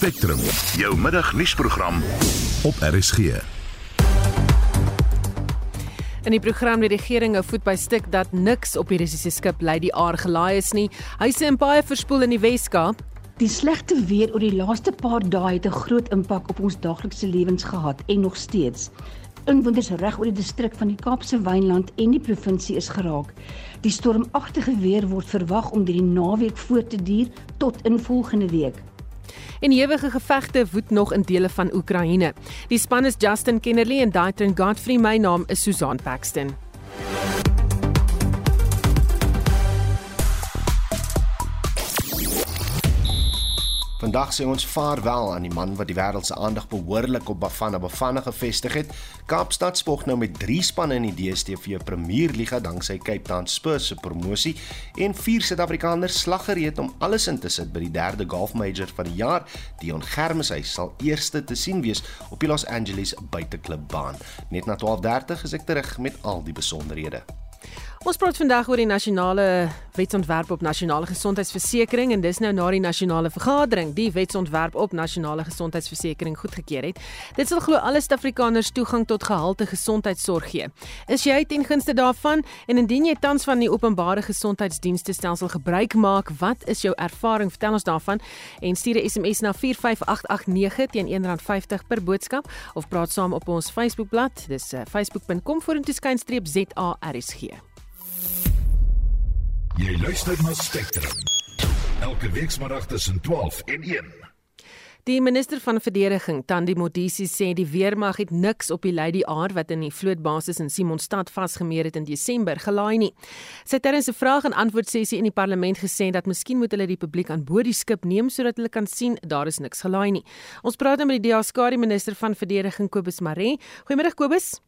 Spectrum, jou middagnuusprogram op RSG. In die program die regering hou voet by stuk dat niks op die Russiese skip Lady R gelaai is nie. Huise en paaie verspoel in die Wes-Kaap. Die slegte weer oor die laaste paar dae het 'n groot impak op ons daaglikse lewens gehad en nog steeds. Inwoners reg oor die distrik van die Kaapse Wynland en die provinsie is geraak. Die stormagtige weer word verwag om die naweek voort te duur tot in volgende week. En ewige gevegte woed nog in dele van Oekraïne. Die span is Justin Kennerly en Daitrin Godfrey. My naam is Susan Paxton. Vandag sê ons vaarwel aan die man wat die wêreld se aandag behoorlik op Bafana Bafana gevestig het. Kaapstad spog nou met 3 spanne in die DStv Premierliga danksy Cape Town Spurs se promosie en vier Suid-Afrikaners slag gereed om alles in te sit by die derde golf major van die jaar. Dion Germeshuis sal eerste te sien wees op die Los Angeles buiteklubbaan. Net na 12:30 is ek terug met al die besonderhede. Ons praat vandag oor die nasionale wetsontwerp op nasionale gesondheidsversekering en dis nou na die nasionale vergadering die wetsontwerp op nasionale gesondheidsversekering goedgekeur het. Dit sal glo alle Suid-Afrikaners toegang tot gehalte gesondheidsorg gee. Is jy ten gunste daarvan en indien jy tans van die openbare gesondheidsdienste stelsel gebruik maak, wat is jou ervaring? Vertel ons daarvan en stuur 'n SMS na 45889 teen R1.50 per boodskap of praat saam op ons Facebookblad. Dis uh, facebook.com vorentoe skynstreep ZARSG. Jy luister na Spectrum. Elke weekmiddag tussen 12 en 1. Die minister van verdediging, Tandi Modisi, sê die weermag het niks op die Lady R wat in die vlootbasis in Simonstad vasgemeer het in Desember gelaai nie. Sy het terwyl 'n vraag en antwoord sessie in die parlement gesê dat miskien moet hulle die publiek aan boord die skip neem sodat hulle kan sien daar is niks gelaai nie. Ons praat nou met die DA-skare minister van verdediging Kobus Maree. Goeiemôre Kobus.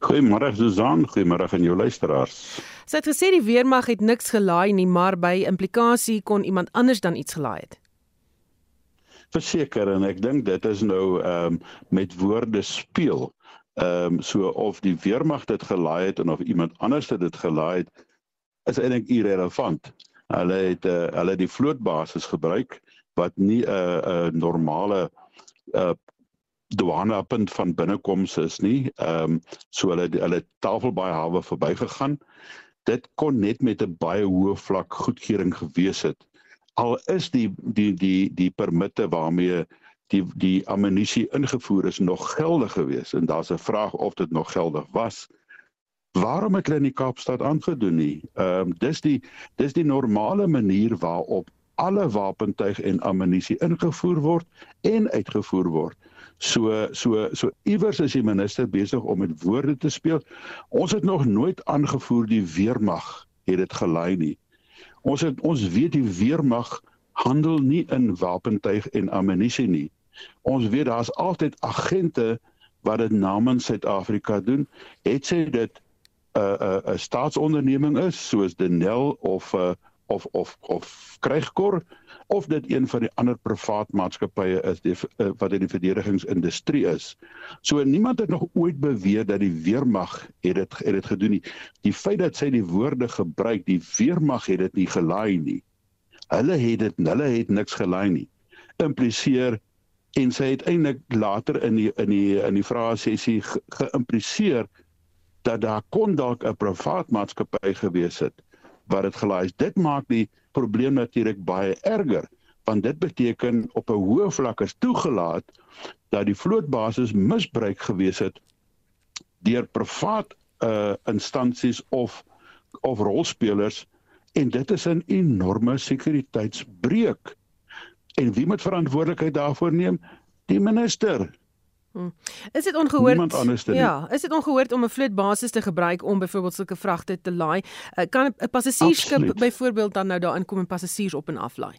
Goeiemôre Susan, goeiemôre aan jou luisteraars. Sy het gesê die weermag het niks gelaai nie, maar by implikasie kon iemand anders dan iets gelaai het. Verseker en ek dink dit is nou ehm um, met woorde speel. Ehm um, so of die weermag dit gelaai het en of iemand anders dit gelaai het is eintlik irrelevant. Hulle het uh, hulle die vlootbasis gebruik wat nie 'n uh, 'n uh, normale uh douanepunt van binnekoms is nie. Ehm um, so hulle hulle Tafelbaai hawe verbygegaan. Dit kon net met 'n baie hoë vlak goedkeuring gewees het. Al is die die die die permitte waarmee die die ammunisie ingevoer is nog geldig gewees en daar's 'n vraag of dit nog geldig was. Waarom het hulle in die Kaapstad aangedoen nie? Ehm um, dis die dis die normale manier waarop alle wapentuig en ammunisie ingevoer word en uitgevoer word. So so so iewers is die minister besig om met woorde te speel. Ons het nog nooit aangevoer die weermag het dit gelei nie. Ons het ons weet die weermag handel nie in wapentuig en ammunisie nie. Ons weet daar's altyd agente wat dit namens Suid-Afrika doen. Het sy dit 'n uh, 'n uh, 'n staatsonderneming is soos Denel of 'n uh, of of of krygkor of dit een van die ander privaat maatskappye is die, uh, wat in die verdedigingsindustrie is. So niemand het nog ooit beweer dat die weermag het dit het dit gedoen nie. Die feit dat sy die woorde gebruik, die weermag het dit nie gelaai nie. Hulle het dit hulle het niks gelaai nie. Impliseer en sy het eintlik later in die in die in die vrae sessie geïmpliseer dat daar kon dalk 'n privaat maatskappy gewees het wat dit gelaai is. Dit maak die probleem natuurlik baie erger want dit beteken op 'n hoë vlak is toegelaat dat die vlootbasis misbruik gewees het deur privaat uh instansies of of rolspelers en dit is 'n enorme sekuriteitsbreuk. En wie moet verantwoordelikheid daarvoor neem? Die minister. Hmm. Is dit ongehoord? Ja, is dit ongehoord om 'n vlootbasis te gebruik om byvoorbeeld sulke vragte te laai? Uh, kan 'n passasiersskip byvoorbeeld dan nou daarin kom en passasiers op en af laai?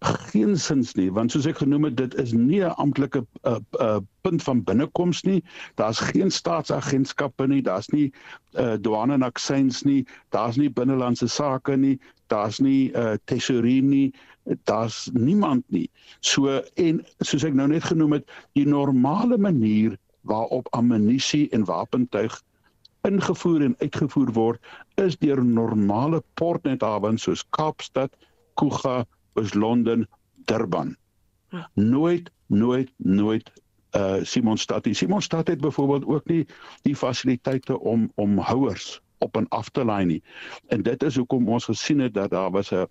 Geensins nie, want soos ek genoem het, dit is nie 'n amptelike uh, uh, punt van binnekoms nie. Daar's geen staatsagentskappe nie, daar's nie uh, douane en aksies nie, daar's nie binnelandse sake nie, daar's nie uh, tesourie nie daar's niemand nie. So en soos ek nou net genoem het, die normale manier waarop ammunisie en wapentuig ingevoer en uitgevoer word is deur normale portnethawens soos Kaapstad, Kuga, Londen, Durban. Nooit nooit nooit uh Simon Stad. Simon Stad het byvoorbeeld ook nie die fasiliteite om om houers op en af te lei nie. En dit is hoekom ons gesien het dat daar was 'n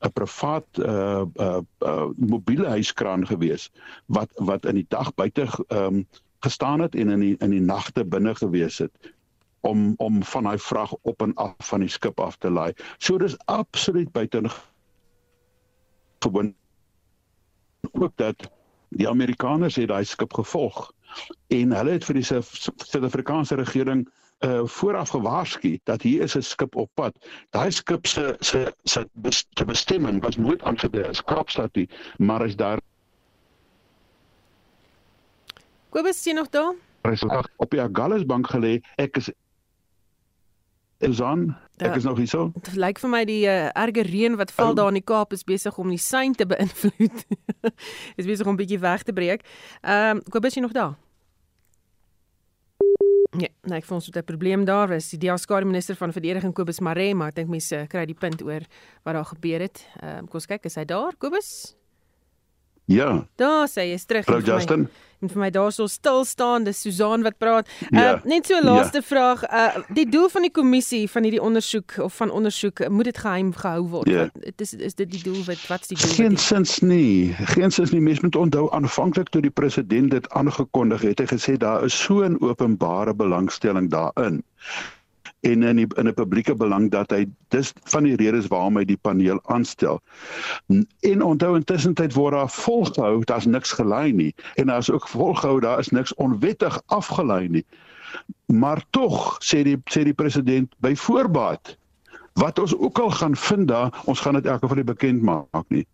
'n privaat uh uh, uh mobiele huiskraan gewees wat wat in die dag buite ehm um, gestaan het en in die in die nagte binne gewees het om om van daai vrag op en af van die skip af te laai. So dis absoluut buite gewoon ook dat die Amerikaners het daai skip gevolg en hulle het vir die Suid-Afrikaanse regering uh vooraf gewaarsku dat hier is 'n skip op pad. Daai skip se se se bestemming was nooit aangedui as Kaapstad nie, maar is daar Kobus sien nog daar? Resultaat op die Agulhas bank gelê. Ek is is aan. Ek is nog hier so. Dit lyk vir my die uh, erge reën wat val oh. daar in die Kaap is besig om die sein te beïnvloed. is besig om 'n bietjie weg te breek. Ehm um, Kobus is nog daar? Ja, nee, ek voel so 'n probleem daar is. Die diaskare minister van verdediging Kobus Maree, maar ek dink mense kry die punt oor wat daar gebeur het. Ehm um, kom ons kyk, is hy daar, Kobus? Ja. Daar sê jy is terug. Hallo Justin. En vir my daarso stil staan, dis Susan wat praat. Uh, ja. net so laaste ja. vraag. Uh die doel van die kommissie van hierdie ondersoek of van ondersoek, moet dit geheim gehou word? Ja. Dit is is dit die doel wat wat's die doel? Geen sins nie. Geen sins nie. Mens moet onthou aanvanklik toe die president dit aangekondig het, hy gesê daar is so 'n openbare belangstelling daarin en in die, in 'n publieke belang dat hy dis van die redes waarom hy die paneel aanstel. En onthou intussen tyd word daar volgehou, daar's niks gelei nie en daar's ook volgehou, daar is niks onwettig afgelei nie. Maar tog sê die sê die president by voorbaat wat ons ook al gaan vind daar, ons gaan dit elke geval nie bekend maak nie.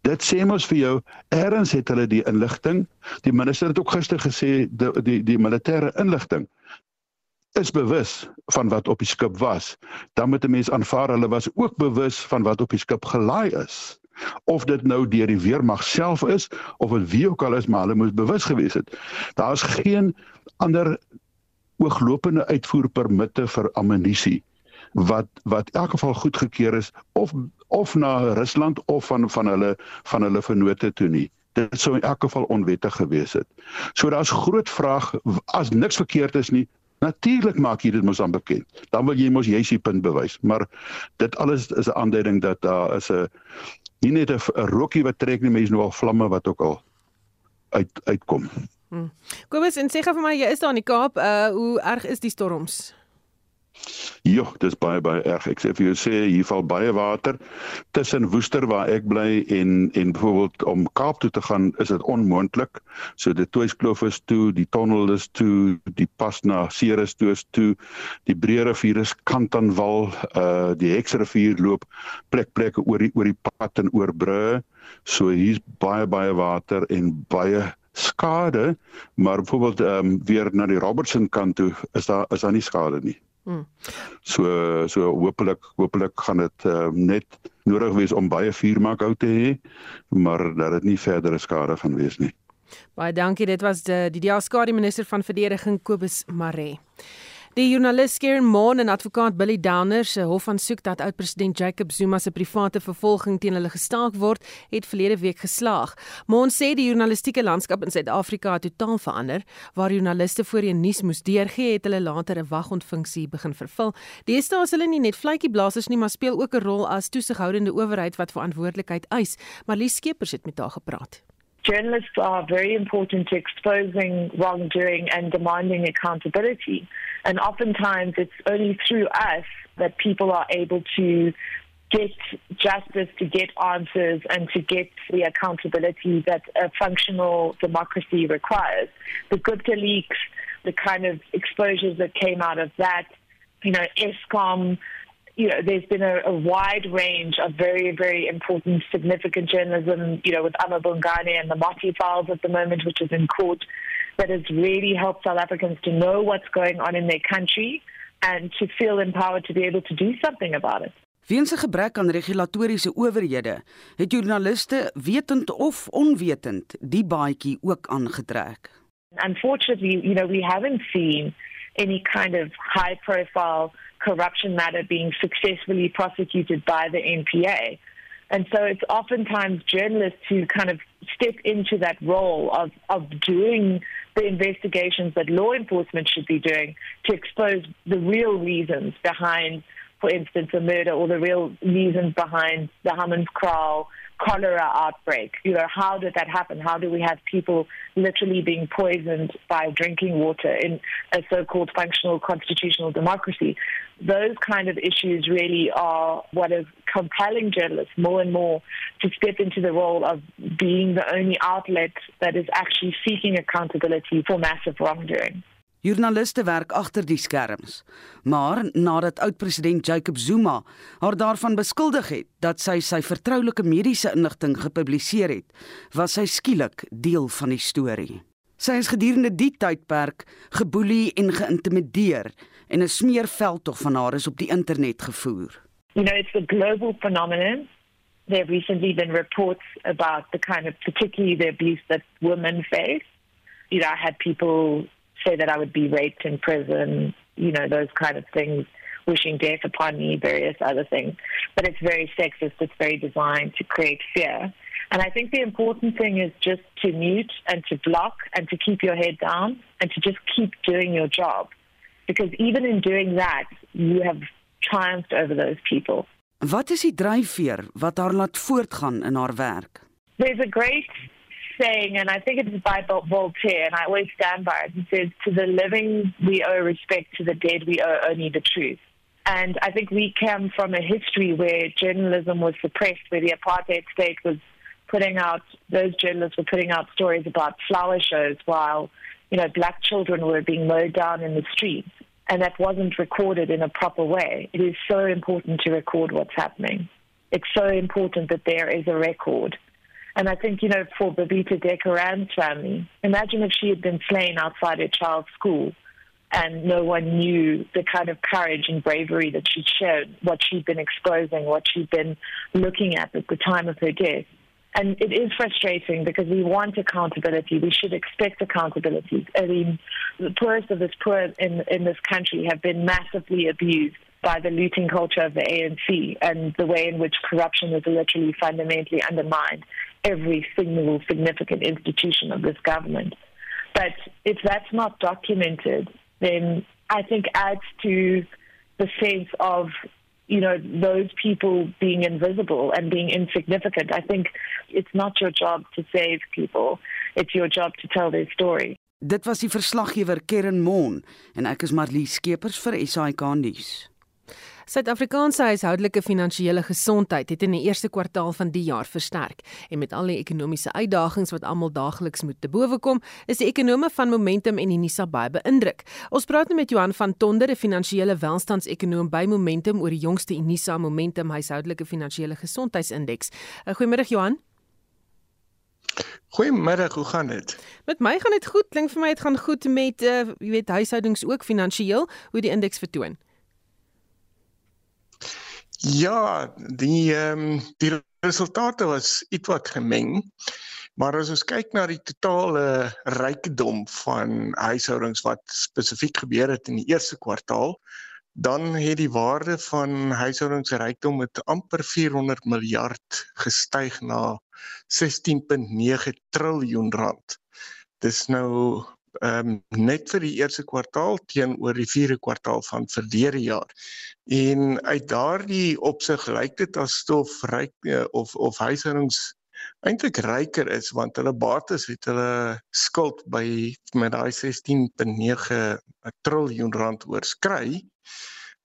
Dit sê mos vir jou, eers het hulle die inligting. Die minister het ook gister gesê die die die militêre inligting is bewus van wat op die skip was, dan moet 'n mens aanvaar hulle was ook bewus van wat op die skip gelaai is. Of dit nou deur die weermag self is of dit wie ook al is, maar hulle moes bewus gewees het. Daar is geen ander ooglopende uitvoerpermitte vir ammunisie wat wat in elk geval goedgekeur is of of na Rusland of van van hulle van hulle vennote toe nie dit sou in elk geval onwettig gewees het. So daar's groot vraag as niks verkeerd is nie, Natuurlik maak jy dit mos aan bekend. Dan wil jy mos jy's die punt bewys, maar dit alles is 'n aanduiding dat daar is 'n nie net 'n rookie wat trek nie, mense nou al vlamme wat ook al uit uitkom. Hmm. Kobus, en sê gou vir my, jy is daar in die Kaap, uh hoe erg is die storms? Ja, dis baie baie erg. Ek sê vir jou sê hier val baie water tussen Woester waar ek bly en en byvoorbeeld om Kaap toe te gaan is dit onmoontlik. So die Toyskloof is toe, die tonnel is toe, die pas na Ceres toe is toe, die Breë rivier is kant aan wal, uh die Heksrivier loop plek plekke oor die oor die pad en oor brûe. So hier's baie baie water en baie skade, maar byvoorbeeld ehm um, weer na die Robertson kant toe is daar is daar nie skade nie. Hmm. So so hopelik hopelik gaan dit uh, net nodig wees om baie vuurmaak hou te hê, maar dat dit nie verdere skade gaan wees nie. Baie dankie, dit was die die Diaskari minister van verdediging Kobus Maree. Die joernalis Karen Moon en advokaat Billy Downer se hof aansoek dat oud-president Jacob Zuma se private vervolging teen hulle gestaak word, het verlede week geslaag. Moon sê die journalistieke landskap in Suid-Afrika het totaal verander. Waar joernaliste voorheen nuus moes deurgee, het hulle later 'n wagondfunksie begin vervul. Deesdae is hulle nie net vletjieblassers nie, maar speel ook 'n rol as toesighoudende owerheid wat verantwoordelikheid eis. Marlies Skeepers het met haar gepraat. Journalists are very important to exposing wrongdoing and demanding accountability. And oftentimes it's only through us that people are able to get justice, to get answers, and to get the accountability that a functional democracy requires. The Gupta leaks, the kind of exposures that came out of that, you know, ESCOM, you know, there's been a, a, wide range of very, very important, significant journalism, you know, with Amma Bungani and the Mati files at the moment, which is in court, that has really helped South Africans to know what's going on in their country and to feel empowered to be able to do something about it. Weens 'n gebrek aan regulatoriese owerhede, het joernaliste wetend of onwetend die baadjie ook aangetrek. Unfortunately, you know, we haven't seen any kind of high profile corruption matter being successfully prosecuted by the NPA. And so it's oftentimes journalists who kind of step into that role of, of doing the investigations that law enforcement should be doing to expose the real reasons behind, for instance, a murder or the real reasons behind the Hammanskraal cholera outbreak. You know, how did that happen? How do we have people literally being poisoned by drinking water in a so-called functional constitutional democracy? Those kind of issues really are what is compelling journalists more and more to step into the role of being the only outlet that is actually seeking accountability for massive wrongdoing. Joernaliste werk agter die skerms. Maar nadat oud-president Jacob Zuma haar daarvan beskuldig het dat sy sy vertroulike mediese inligting gepubliseer het, was sy skielik deel van die storie. Sy is gedurende die tydperk geboelie en geïntimideer en 'n smeerveldtog van haar is op die internet gevoer. You know, it's a global phenomenon. There have recently been reports about the kind of particularly the abuse that women face. You know, I had people say that I would be raped in prison, you know, those kind of things, wishing death upon me, various other things. But it's very sexist, it's very designed to create fear. And I think the important thing is just to mute and to block and to keep your head down and to just keep doing your job. Because even in doing that, you have triumphed over those people. Wat is die dryfveer wat haar laat voortgaan in haar werk? There's a great saying, and I think it's by Voltaire, and I always stand by it. He says, To the living, we owe respect, to the dead, we owe only the truth. And I think we come from a history where journalism was suppressed, where the apartheid state was putting out, those journalists were putting out stories about flower shows while, you know, black children were being mowed down in the streets. And that wasn't recorded in a proper way. It is so important to record what's happening. It's so important that there is a record. And I think, you know, for Babita Decoran's family, imagine if she had been slain outside her child's school and no one knew the kind of courage and bravery that she'd shown, what she'd been exposing, what she'd been looking at at the time of her death. And it is frustrating because we want accountability. We should expect accountability. I mean, the poorest of the poor in, in this country have been massively abused by the looting culture of the ANC and the way in which corruption has literally fundamentally undermined every single significant institution of this government. But if that's not documented, then I think adds to the sense of you know those people being invisible and being insignificant. I think it's not your job to save people; it's your job to tell their story. Dit was die verslaggewer Keren Mon en ek is Marlie Skeepers vir SAK nuus. Suid-Afrikaanse huishoudelike finansiële gesondheid het in die eerste kwartaal van die jaar versterk en met al die ekonomiese uitdagings wat almal daagliks moet te bowe kom, is die ekonome van Momentum en Unisa baie beïndruk. Ons praat nou met Johan van Tonder, 'n finansiële welstandsekonoom by Momentum oor die jongste Unisa Momentum huishoudelike finansiële gesondheidsindeks. Uh, goeiemôre Johan. Goeiemiddag, hoe gaan dit? Met my gaan dit goed. Klink vir my dit gaan goed met uh jy weet huishoudings ook finansiëel, hoe die indeks vertoon. Ja, die ehm um, die resultate was ietwat gemeng. Maar as ons kyk na die totale rykdom van huishoudings wat spesifiek gebeur het in die eerste kwartaal, dan het die waarde van huishoudings rykdom met amper 400 miljard gestyg na 16.9 triljoen rand. Dis nou ehm um, net vir die eerste kwartaal teenoor die vierde kwartaal van verlede jaar. En uit daardie opsig lyk dit asof ryk eh, of of huishoudings eintlik ryker is want hulle bates het hulle skuld by met daai 16.9 triljoen rand oorskry.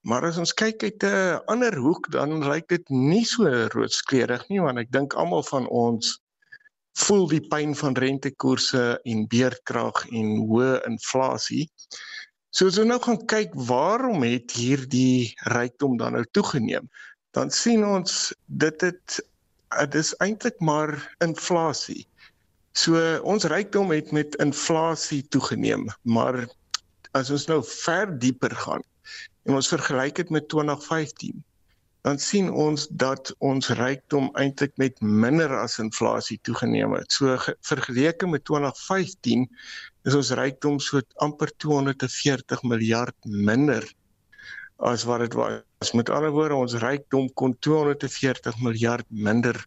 Maar as ons kyk uit 'n ander hoek dan lyk dit nie so rooskleurig nie want ek dink almal van ons voel die pyn van rentekoerse en beerdkrag en hoë inflasie. So as ons nou gaan kyk waarom het hierdie rykdom dan nou toegeneem? Dan sien ons dit het dit is eintlik maar inflasie. So ons rykdom het met inflasie toegeneem, maar as ons nou ver dieper gaan en ons vergelyk dit met 2015 dan sien ons dat ons rykdom eintlik met minder as inflasie toegeneem het. So vergeleke met 2015 is ons rykdom so amper 240 miljard minder as wat dit was. Met ander woorde, ons rykdom kon 240 miljard minder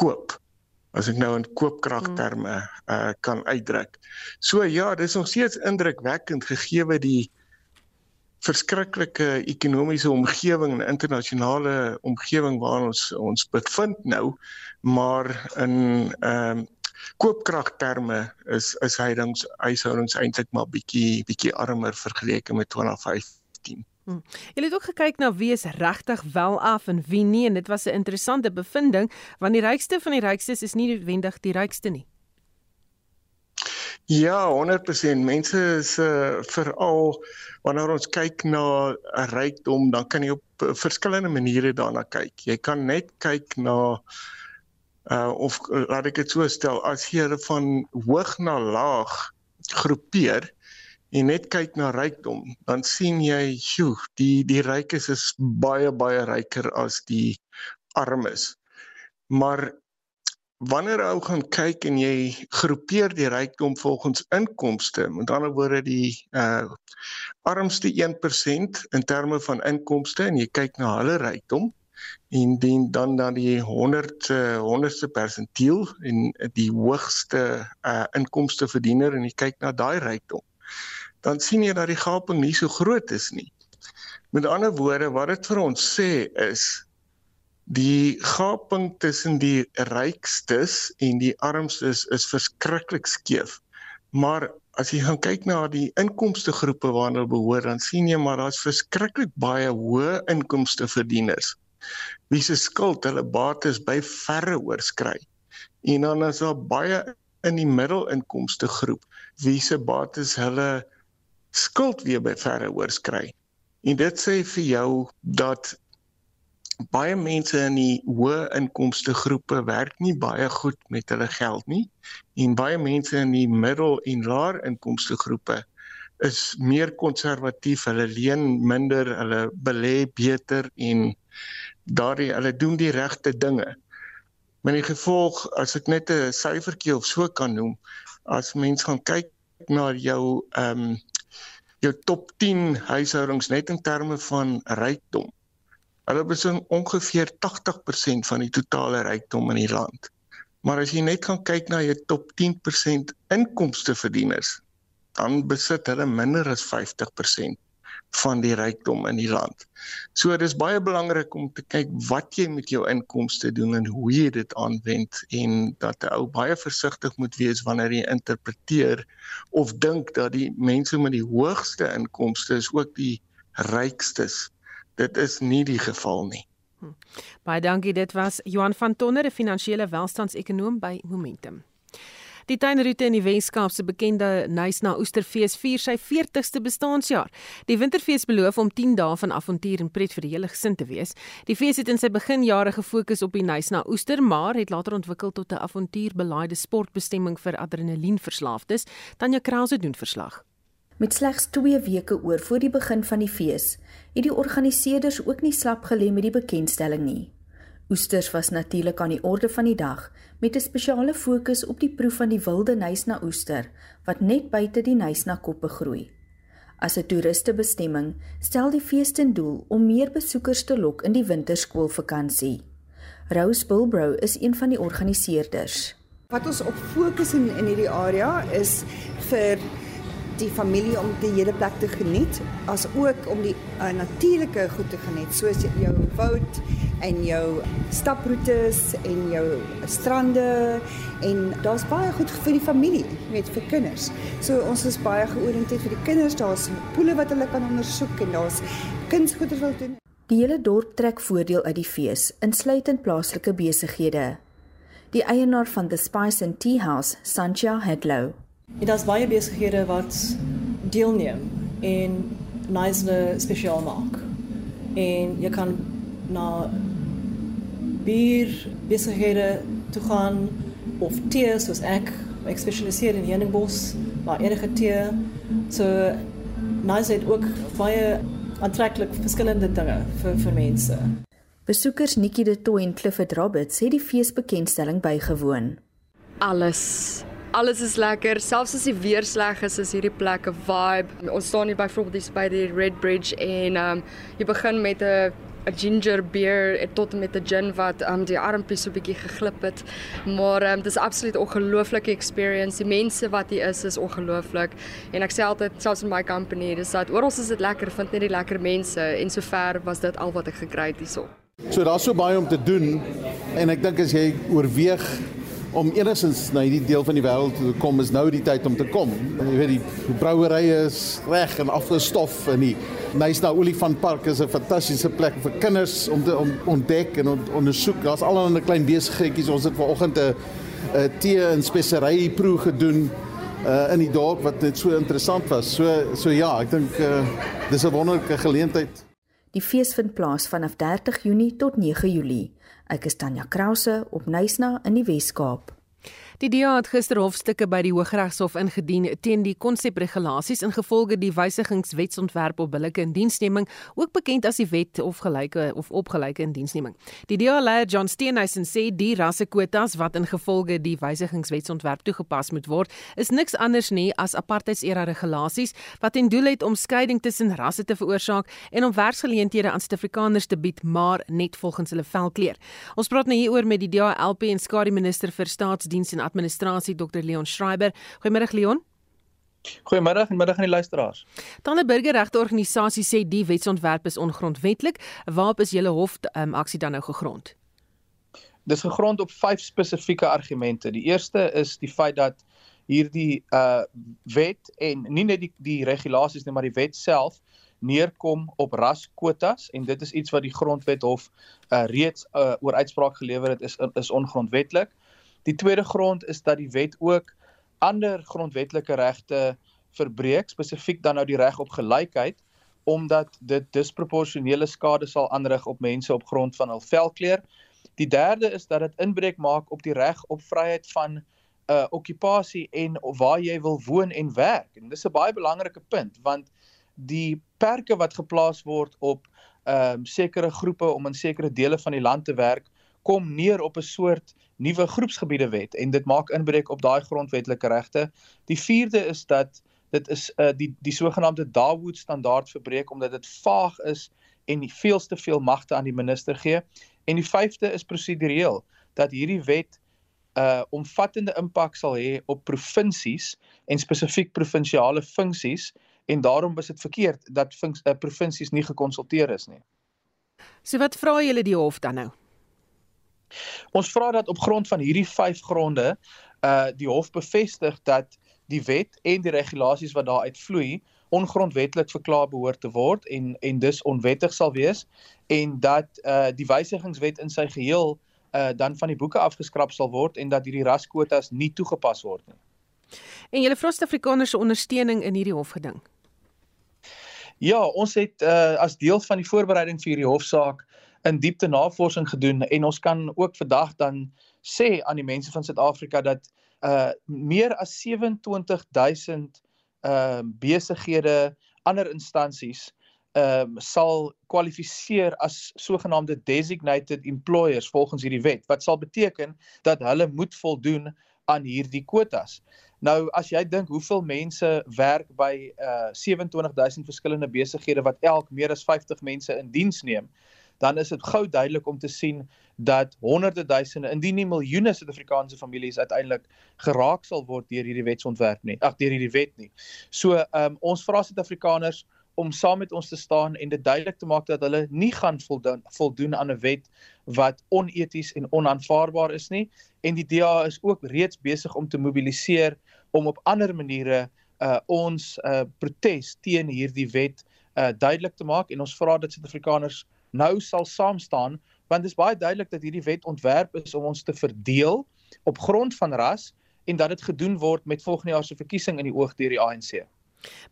koop as ek nou in koopkragterme uh, kan uitdruk. So ja, dis nog steeds indrukwekkend gegee die verskriklike ekonomiese omgewing en internasionale omgewing waarin ons ons bevind nou, maar in ehm um, koopkragterme is is huishoudings huishoudings eintlik maar bietjie bietjie armer vergeleke met 2015. Hmm. Jy het ook gekyk na wie is regtig wel af en wie nie en dit was 'n interessante bevinding want die rykste van die rykstes is nie noodwendig die rykste nie. Ja, 100% mense is uh, veral wanneer ons kyk na 'n rykdom, dan kan jy op uh, verskillende maniere daarna kyk. Jy kan net kyk na uh of laat ek dit so stel, as jy van hoog na laag groepeer, en net kyk na rykdom, dan sien jy, sjoe, die die rykes is baie baie ryker as die armes. Maar wanneer ou gaan kyk en jy groepeer die rykdom volgens inkomste, met ander woorde die uh armste 1% in terme van inkomste en jy kyk na hulle rykdom en dien dan dan die 100 uh, 100ste persentiel en die hoogste uh inkomste verdiener en jy kyk na daai rykdom dan sien jy dat die gaping nie so groot is nie. Met ander woorde, wat dit vir ons sê is die gaping tussen die rykstes en die armstes is verskriklik skeef. Maar as jy gaan kyk na die inkomste groepe waarna hulle behoort, dan sien jy maar daar's verskriklik baie hoë inkomste verdieners wie se skuld hulle bates by verre oorskry. En dan is daar baie in die middelinkomste groep wie se bates hulle skuld weer by verre oorskry. En dit sê vir jou dat baie mense in die hoë inkomste groepe werk nie baie goed met hulle geld nie en baie mense in die middel en laer inkomste groepe is meer konservatief, hulle leen minder, hulle belê beter en daardie hulle doen die regte dinge. Met die gevolg as ek net 'n syfertjie of so kan noem, as mens gaan kyk na jou ehm um, jou top 10 huishoudings net in terme van rykdom. Hulle besit ongeveer 80% van die totale rykdom in die land. Maar as jy net gaan kyk na jou top 10% inkomste verdieners, dan besit hulle minder as 50% van die rykdom in die land. So dis baie belangrik om te kyk wat jy met jou inkomste doen en hoe jy dit aanwend en dat 'n ou baie versigtig moet wees wanneer jy interpreteer of dink dat die mense met die hoogste inkomste is ook die rykstes. Dit is nie die geval nie. Hm. Baie dankie. Dit was Johan van Tonder, 'n finansiële welstandsekonoom by Momentum. Die tuinroete in die Weskaap se bekende Nysna Oesterfees vier sy 40ste bestaanjaar. Die Winterfees beloof om 10 dae van avontuur en pret vir die hele gesin te wees. Die fees het in sy beginjare gefokus op die Nysna Oester, maar het later ontwikkel tot 'n avontuurbelaaide sportbestemming vir adrenalienverslaafdes. Tanya Krause doen verslag. Met slegs 2 weke oor voor die begin van die fees, het die organiseerders ook nie slap gelê met die bekendstelling nie. Oesters was natuurlik aan die orde van die dag met 'n spesiale fokus op die proef van die wilde nysna oester wat net buite die nysna koppe groei. As 'n toeristebestemming stel die fees ten doel om meer besoekers te lok in die winterskoolvakansie. Rose Bulbrow is een van die organiseerders. Wat ons op fokus in in hierdie area is vir die familie om die hele plek te geniet as ook om die uh, natuurlike goed te geniet soos jou woud en jou staproetes en jou strande en daar's baie goed vir die familie met vir kinders. So ons is baie georiënteerd vir die kinders. Daar's poele wat hulle kan ondersoek en daar's kunsgoeder wil doen. Die hele dorp trek voordeel uit die fees, insluitend plaaslike besighede. Die eienaar van The Spice and Tea House, Sancha Hedlow, daar's baie besighede wat deelneem en nice spesiaal maak. En jy kan na bier besighede toe gaan of tee soos ek ek spesialiseer in heuningbos, maar enige tee. So nice het ook baie aantreklik verskillende dinge vir vir mense. Besoekers Nikki de Tooi en Clifford Roberts het die feesbekendstelling bygewoon. Alles Alles is lekker, selfs as die weer sleg is, is hierdie plek 'n vibe. Ons staan hier byvoorbeeld by die Red Bridge en ehm um, jy begin met 'n 'n ginger beer tot en met 'n gin wat um die armpies so 'n bietjie geglip het. Maar um dis absoluut ongelooflike experience. Die mense wat hier is is ongelooflik. En ek sê altyd selfs in my company, dis dat oral is dit lekker, vind net die lekker mense en sover was dit al wat ek gekry het hierso. So daar's so baie om te doen en ek dink as jy oorweeg om enigstens na hierdie deel van die wêreld te kom is nou die tyd om te kom. Jy weet die brouwerye is reg en afgestof en die Nysna Olifantpark is 'n fantastiese plek vir kinders om te om ontdek en on, ondersoek. Daar's allerlei klein besigheidjies. Ons het vanoggend 'n 'n tee en spesery proe gedoen uh in die dorp wat net so interessant was. So so ja, ek dink uh dis 'n wonderlike geleentheid. Die fees vind plaas vanaf 30 Junie tot 9 Julie. Ek is Tanya Krause op Nysna in die Wes-Kaap. Die DA het gister hofstukke by die Hooggeregshof ingedien teen die konsepregulasies ingevolge die wysigingswetsontwerp op billike indiensneming, ook bekend as die wet of gelyke of opgelyke indiensneming. Die DA-leier John Steenhuisen sê die rassekwotas wat ingevolge die wysigingswetsontwerp toegepas moet word, is niks anders nie as apartheidsera regulasies wat ten doel het om skeiding tussen rasse te veroorsaak en om werksgeleenthede aan Suid-Afrikaners te bied, maar net volgens hulle velkleur. Ons praat nou hieroor met die DA-LP en skare minister vir staatsdiens en administrasie Dr Leon Schreiber. Goeiemôre Leon. Goeiemôre en middag aan die luisteraars. Dan 'n burgerregteorganisasie sê die wetsontwerp is ongrondwetlik. Waarop is julle hof um, aksie dan nou gegrond? Dis gegrond op vyf spesifieke argumente. Die eerste is die feit dat hierdie uh wet en nie net die die regulasies nie, maar die wet self neerkom op raskwotas en dit is iets wat die grondwet hof uh reeds uh, oor uitspraak gelewer het is is ongrondwetlik. Die tweede grond is dat die wet ook ander grondwetlike regte verbreek, spesifiek dan nou die reg op gelykheid, omdat dit disproporsionele skade sal aanrig op mense op grond van hul velkleur. Die derde is dat dit inbreuk maak op die reg op vryheid van 'n uh, okupasie en waar jy wil woon en werk. En dis 'n baie belangrike punt want die perke wat geplaas word op ehm um, sekere groepe om in sekere dele van die land te werk kom neer op 'n soort nuwe groepsgebiede wet en dit maak inbreuk op daai grondwetlike regte. Die vierde is dat dit is uh, die die sogenaamde Dawood standaard verbreek omdat dit vaag is en nie veel te veel magte aan die minister gee. En die vyfde is prosedureel dat hierdie wet 'n uh, omvattende impak sal hê op provinsies en spesifiek provinsiale funksies en daarom is dit verkeerd dat funks, uh, provinsies nie gekonsulteer is nie. So wat vra julle die hof dan nou? Ons vra dat op grond van hierdie 5 gronde uh die hof bevestig dat die wet en die regulasies wat daaruit vloei ongrondwetlik verklaar behoort te word en en dus onwettig sal wees en dat uh die wysigingswet in sy geheel uh dan van die boeke afgeskraap sal word en dat hierdie raskwotas nie toegepas word nie. En julle vra Suid-Afrikaners se ondersteuning in hierdie hofgeding. Ja, ons het uh as deel van die voorbereiding vir hierdie hofsaak in diepte navorsing gedoen en ons kan ook vandag dan sê aan die mense van Suid-Afrika dat uh meer as 27000 uh besighede, ander instansies ehm um, sal kwalifiseer as sogenaamde designated employers volgens hierdie wet wat sal beteken dat hulle moet voldoen aan hierdie kwotas. Nou as jy dink hoeveel mense werk by uh 27000 verskillende besighede wat elk meer as 50 mense in diens neem, dan is dit gou duidelik om te sien dat honderde duisende, indien nie miljoene Suid-Afrikaanse families uiteindelik geraak sal word deur hierdie wetsontwerp nie. Ag deur hierdie wet nie. So, ehm um, ons vra Suid-Afrikaners om saam met ons te staan en dit duidelik te maak dat hulle nie gaan voldoen, voldoen aan 'n wet wat oneties en onaanvaarbaar is nie en die DA is ook reeds besig om te mobiliseer om op ander maniere uh ons uh protes teen hierdie wet uh duidelik te maak en ons vra dat Suid-Afrikaners nou sal saam staan want dit is baie duidelik dat hierdie wet ontwerp is om ons te verdeel op grond van ras en dat dit gedoen word met volgende jaar se verkiesing in die oog deur die ANC.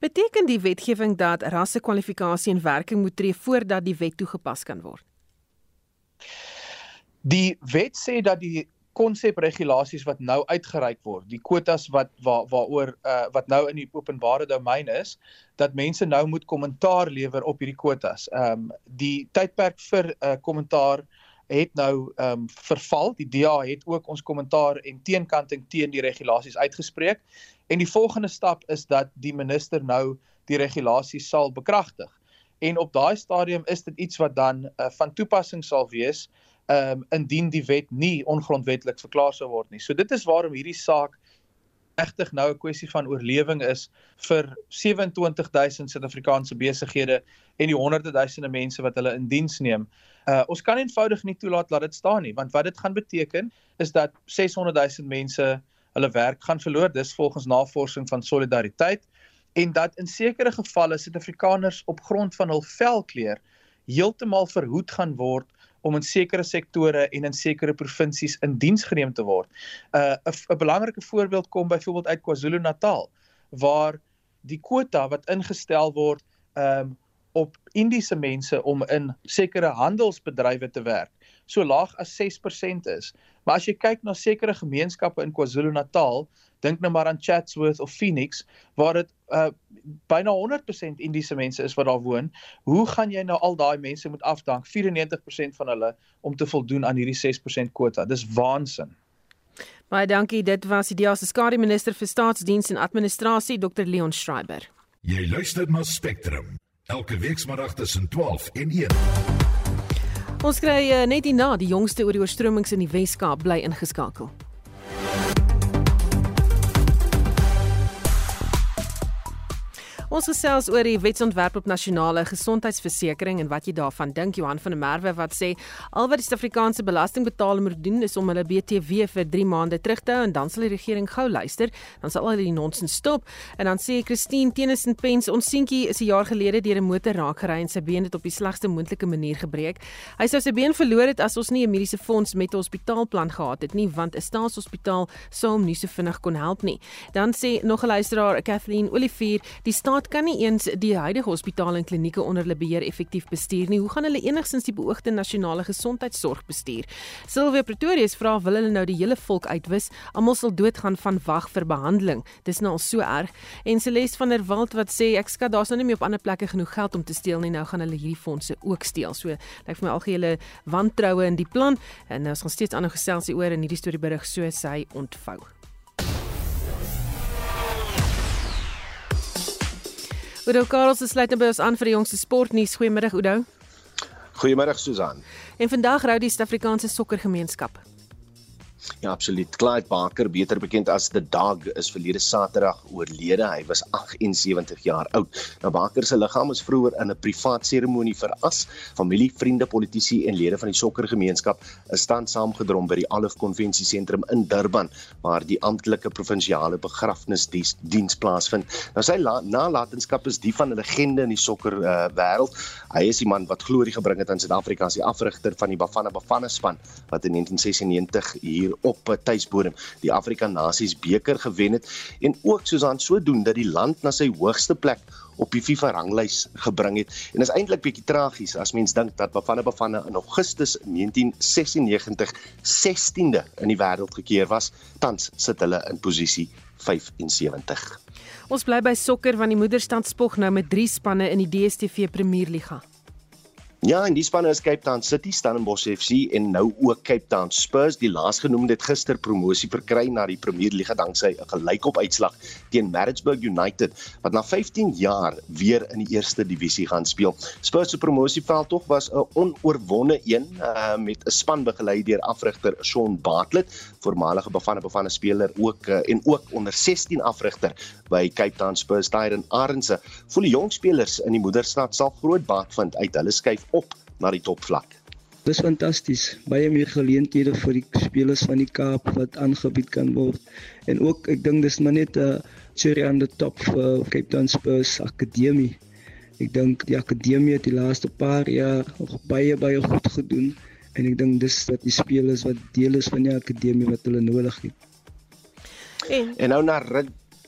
Beteken die wetgewing dat rassekwalifikasie in werking moet tree voordat die wet toegepas kan word? Die wet sê dat die konsepregulasies wat nou uitgereik word, die kwotas wat waar waaroor uh, wat nou in die openbare domein is, dat mense nou moet kommentaar lewer op hierdie kwotas. Ehm um, die tydperk vir uh, kommentaar het nou ehm um, verval. Die DA het ook ons kommentaar en teenkanting teen die regulasies uitgespreek. En die volgende stap is dat die minister nou die regulasies sal bekragtig. En op daai stadium is dit iets wat dan uh, van toepassing sal wees ehm um, indien die wet nie ongrondwettig verklaar sou word nie. So dit is waarom hierdie saak regtig nou 'n kwessie van oorlewing is vir 27000 Suid-Afrikaanse besighede en die honderde duisende mense wat hulle in diens neem. Uh ons kan eenvoudig nie toelaat dat dit staan nie, want wat dit gaan beteken is dat 600000 mense hulle werk gaan verloor, dis volgens navorsing van Solidariteit en dat in sekere gevalle Suid-Afrikaners op grond van hul velkleur heeltemal verhoed gaan word om in sekere sektore en in sekere provinsies in diens geneem te word. Uh 'n belangrike voorbeeld kom byvoorbeeld uit KwaZulu-Natal waar die kwota wat ingestel word um op Indiese mense om in sekere handelsbedrywe te werk so laag as 6% is. Maar as jy kyk na sekere gemeenskappe in KwaZulu-Natal, dink nou maar aan Chatsworth of Phoenix waar dit uh byna 100% Indiese mense is wat daar woon. Hoe gaan jy nou al daai mense moet afdank 94% van hulle om te voldoen aan hierdie 6% kwota? Dis waansin. Baie dankie. Dit was die DEA se skare minister vir staatsdiens en administrasie Dr Leon Schreiber. Jy luister na Spectrum elke weekmiddag tussen 12 en 1. Ons kry uh, net hierna die jongste oor die oorstromings in die Wes-Kaap bly ingeskakel. Ons gesels oor die wetsontwerp op nasionale gesondheidsversekering en wat jy daarvan dink Johan van der Merwe wat sê al wat die Suid-Afrikaanse belastingbetaler moet doen is om hulle BTW vir 3 maande terug te hou en dan sal die regering gou luister dan sal al die nonsens stop en dan sê Christine Tennyson Pence ons seentjie is 'n jaar gelede deur 'n motor raak gery en sy been het op die slegste moontlike manier gebreek. Hy sou sy been verloor het as ons nie 'n mediese fonds met 'n hospitaalplan gehad het nie want 'n staatshospitaal sou hom nie so vinnig kon help nie. Dan sê nog 'n luisteraar Kathleen Olivier die staat staat kan nie eens die huidige hospitale en klinieke onder hulle beheer effektief bestuur nie. Hoe gaan hulle enigstens die beoogde nasionale gesondheidsorg bestuur? Silvia Pretorius vra wil hulle nou die hele volk uitwis? Almal sal doodgaan van wag vir behandeling. Dis nou al so erg. En Celeste van der Walt wat sê ek skat daar's nou nie meer op ander plekke genoeg geld om te steel nie. Nou gaan hulle hierdie fondse ook steel. So lyk vir my algehele wantroue in die plan en ons gaan steeds aanhou gesels hieroor in hierdie storie berig so sy ontvou. Oudo Karls sluit nou by ons aan vir die jongste sportnuus. Goeiemiddag Oudo. Goeiemiddag Susan. En vandag rou die Suid-Afrikaanse sokkergemeenskap. Ja, absoluut. Clyde Barker, beter bekend as The Dog, is verlede Saterdag oorlede. Hy was 78 jaar oud. Nou Barker se liggaam is vroeër in 'n privaat seremonie veras. Familie, vriende, politici en lede van die sokkergemeenskap is tans saamgedrom by die Alif Konvensie Sentrum in Durban waar die amptelike provinsiale begrafnisdiens diens plaasvind. Nou sy nalatenskap is die van 'n legende in die sokker uh, wêreld. Hy is die man wat glorie gebring het aan Suid-Afrika as die afrigter van die Bafana Bafana span wat in 1996 hier op 'n tuisbodem die Afrika Nasies beker gewen het en ook soos aan sodoen dat die land na sy hoogste plek op die FIFA ranglys gebring het. En is eintlik bietjie tragies as mens dink dat Bafana Bafana in Augustus 1996 16de in die wêreld gekeer was, tans sit hulle in posisie 75. Ons bly by sokker want die moederstand spog nou met 3 spanne in die DStv Premierliga. Ja, en die spanne is Cape Town City, Stellenbosch FC en nou ook Cape Town Spurs. Die laasgenoemde het gister promosie verkry na die Premier Liga danksy 'n gelykop uitslag teen Maritzburg United wat na 15 jaar weer in die eerste divisie gaan speel. Spurs se promosieveld tog was 'n onoorwonde een uh, met 'n span begelei deur afrigter Shaun Bartlett, voormalige Bafana Bafana speler ook uh, en ook onder 16 afrigter by Cape Town Spurs Tyron Arendse. Voel die jong spelers in die moederstad sal groot baat vind uit hulle skuif op na die topvlak. Dis fantasties. Baie meer geleenthede vir die spelers van die Kaap wat aangebied kan word. En ook ek dink dis maar net 'n cherry on the top vir Cape Town Spurs Akademie. Ek dink die akademie het die laaste paar jaar baie baie goed gedoen en ek dink dis dat die spelers wat deel is van die akademie wat hulle nodig het. En, en nou na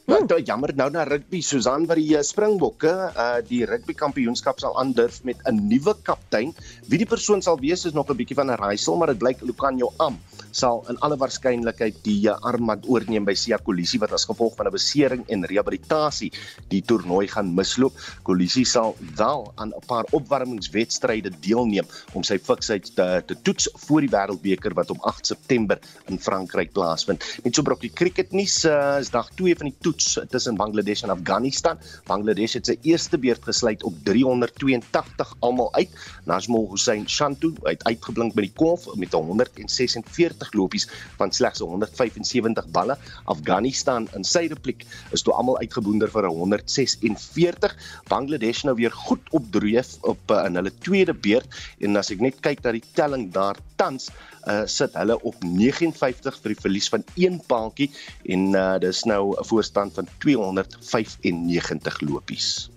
Ja, nou, jammer nou na rugby Susan wat die uh, Springbokke uh die rugby kampioenskap sal aandurf met 'n nuwe kaptein. Wie die persoon sal wees is nog 'n bietjie van 'n raaisel, maar dit blyk Lucanio Am sal in alle waarskynlikheid die uh, armband oorneem by Sia Kolisi wat as gevolg van 'n besering en rehabilitasie die toernooi gaan misloop. Kolisi sal wel aan 'n paar opwarmingswedstryde deelneem om sy fiksheid te, te toets voor die Wêreldbeker wat op 8 September in Frankryk plaasvind. Net so brokkie cricket nuus uh, is dag 2 van die toets tussen Bangladesh en Afghanistan. Bangladesh het sy eerste beurt gesluit op 382 almal uit. Najmul Hussain Shantu het uitgeblink by die kolf met 146 lopies van slegs 175 balle. Afghanistan in sy repliek is toe almal uitgeboonder vir 146. Bangladesh nou weer goed op dreef op uh, in hulle tweede beurt en as ek net kyk na die telling daar tans uh, sit hulle op 59 vir die verlies van een paadjie en uh, dis nou 'n voorstand van 295 lopies.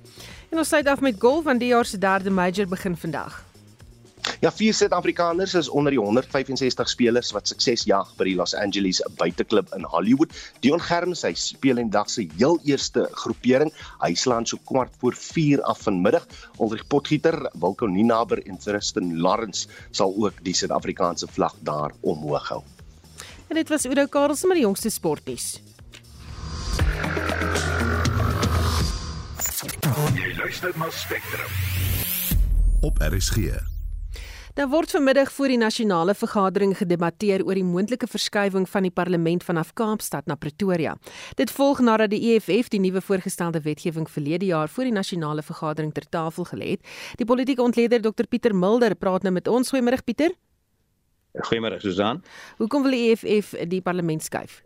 En ons sluit af met golf want die jaar se derde major begin vandag. Ja, vier Suid-Afrikaners is onder die 165 spelers wat sukses jag by die Los Angeles buiteklub in Hollywood. Dion Germs hy speel in dag se heel eerste groepering. Hy slaan so kwart voor 4 af vanmiddag. Ulrich Potgieter, Wilco Ninaber en Tristan Lawrence sal ook die Suid-Afrikaanse vlag daar omhoog hou. En dit was Udo Karls met die jongste sportnuus. Jy luister na Spectrum. Op RSG. Daar word vanmiddag voor die nasionale vergadering gedebatteer oor die moontlike verskywing van die parlement vanaf Kaapstad na Pretoria. Dit volg nadat die EFF die nuwe voorgestelde wetgewing verlede jaar voor die nasionale vergadering ter tafel gelê het. Die politieke ontleder Dr Pieter Mulder praat nou met ons. Goeiemôre Pieter. Goeiemôre Susan. Hoekom wil die EFF die parlement skuif?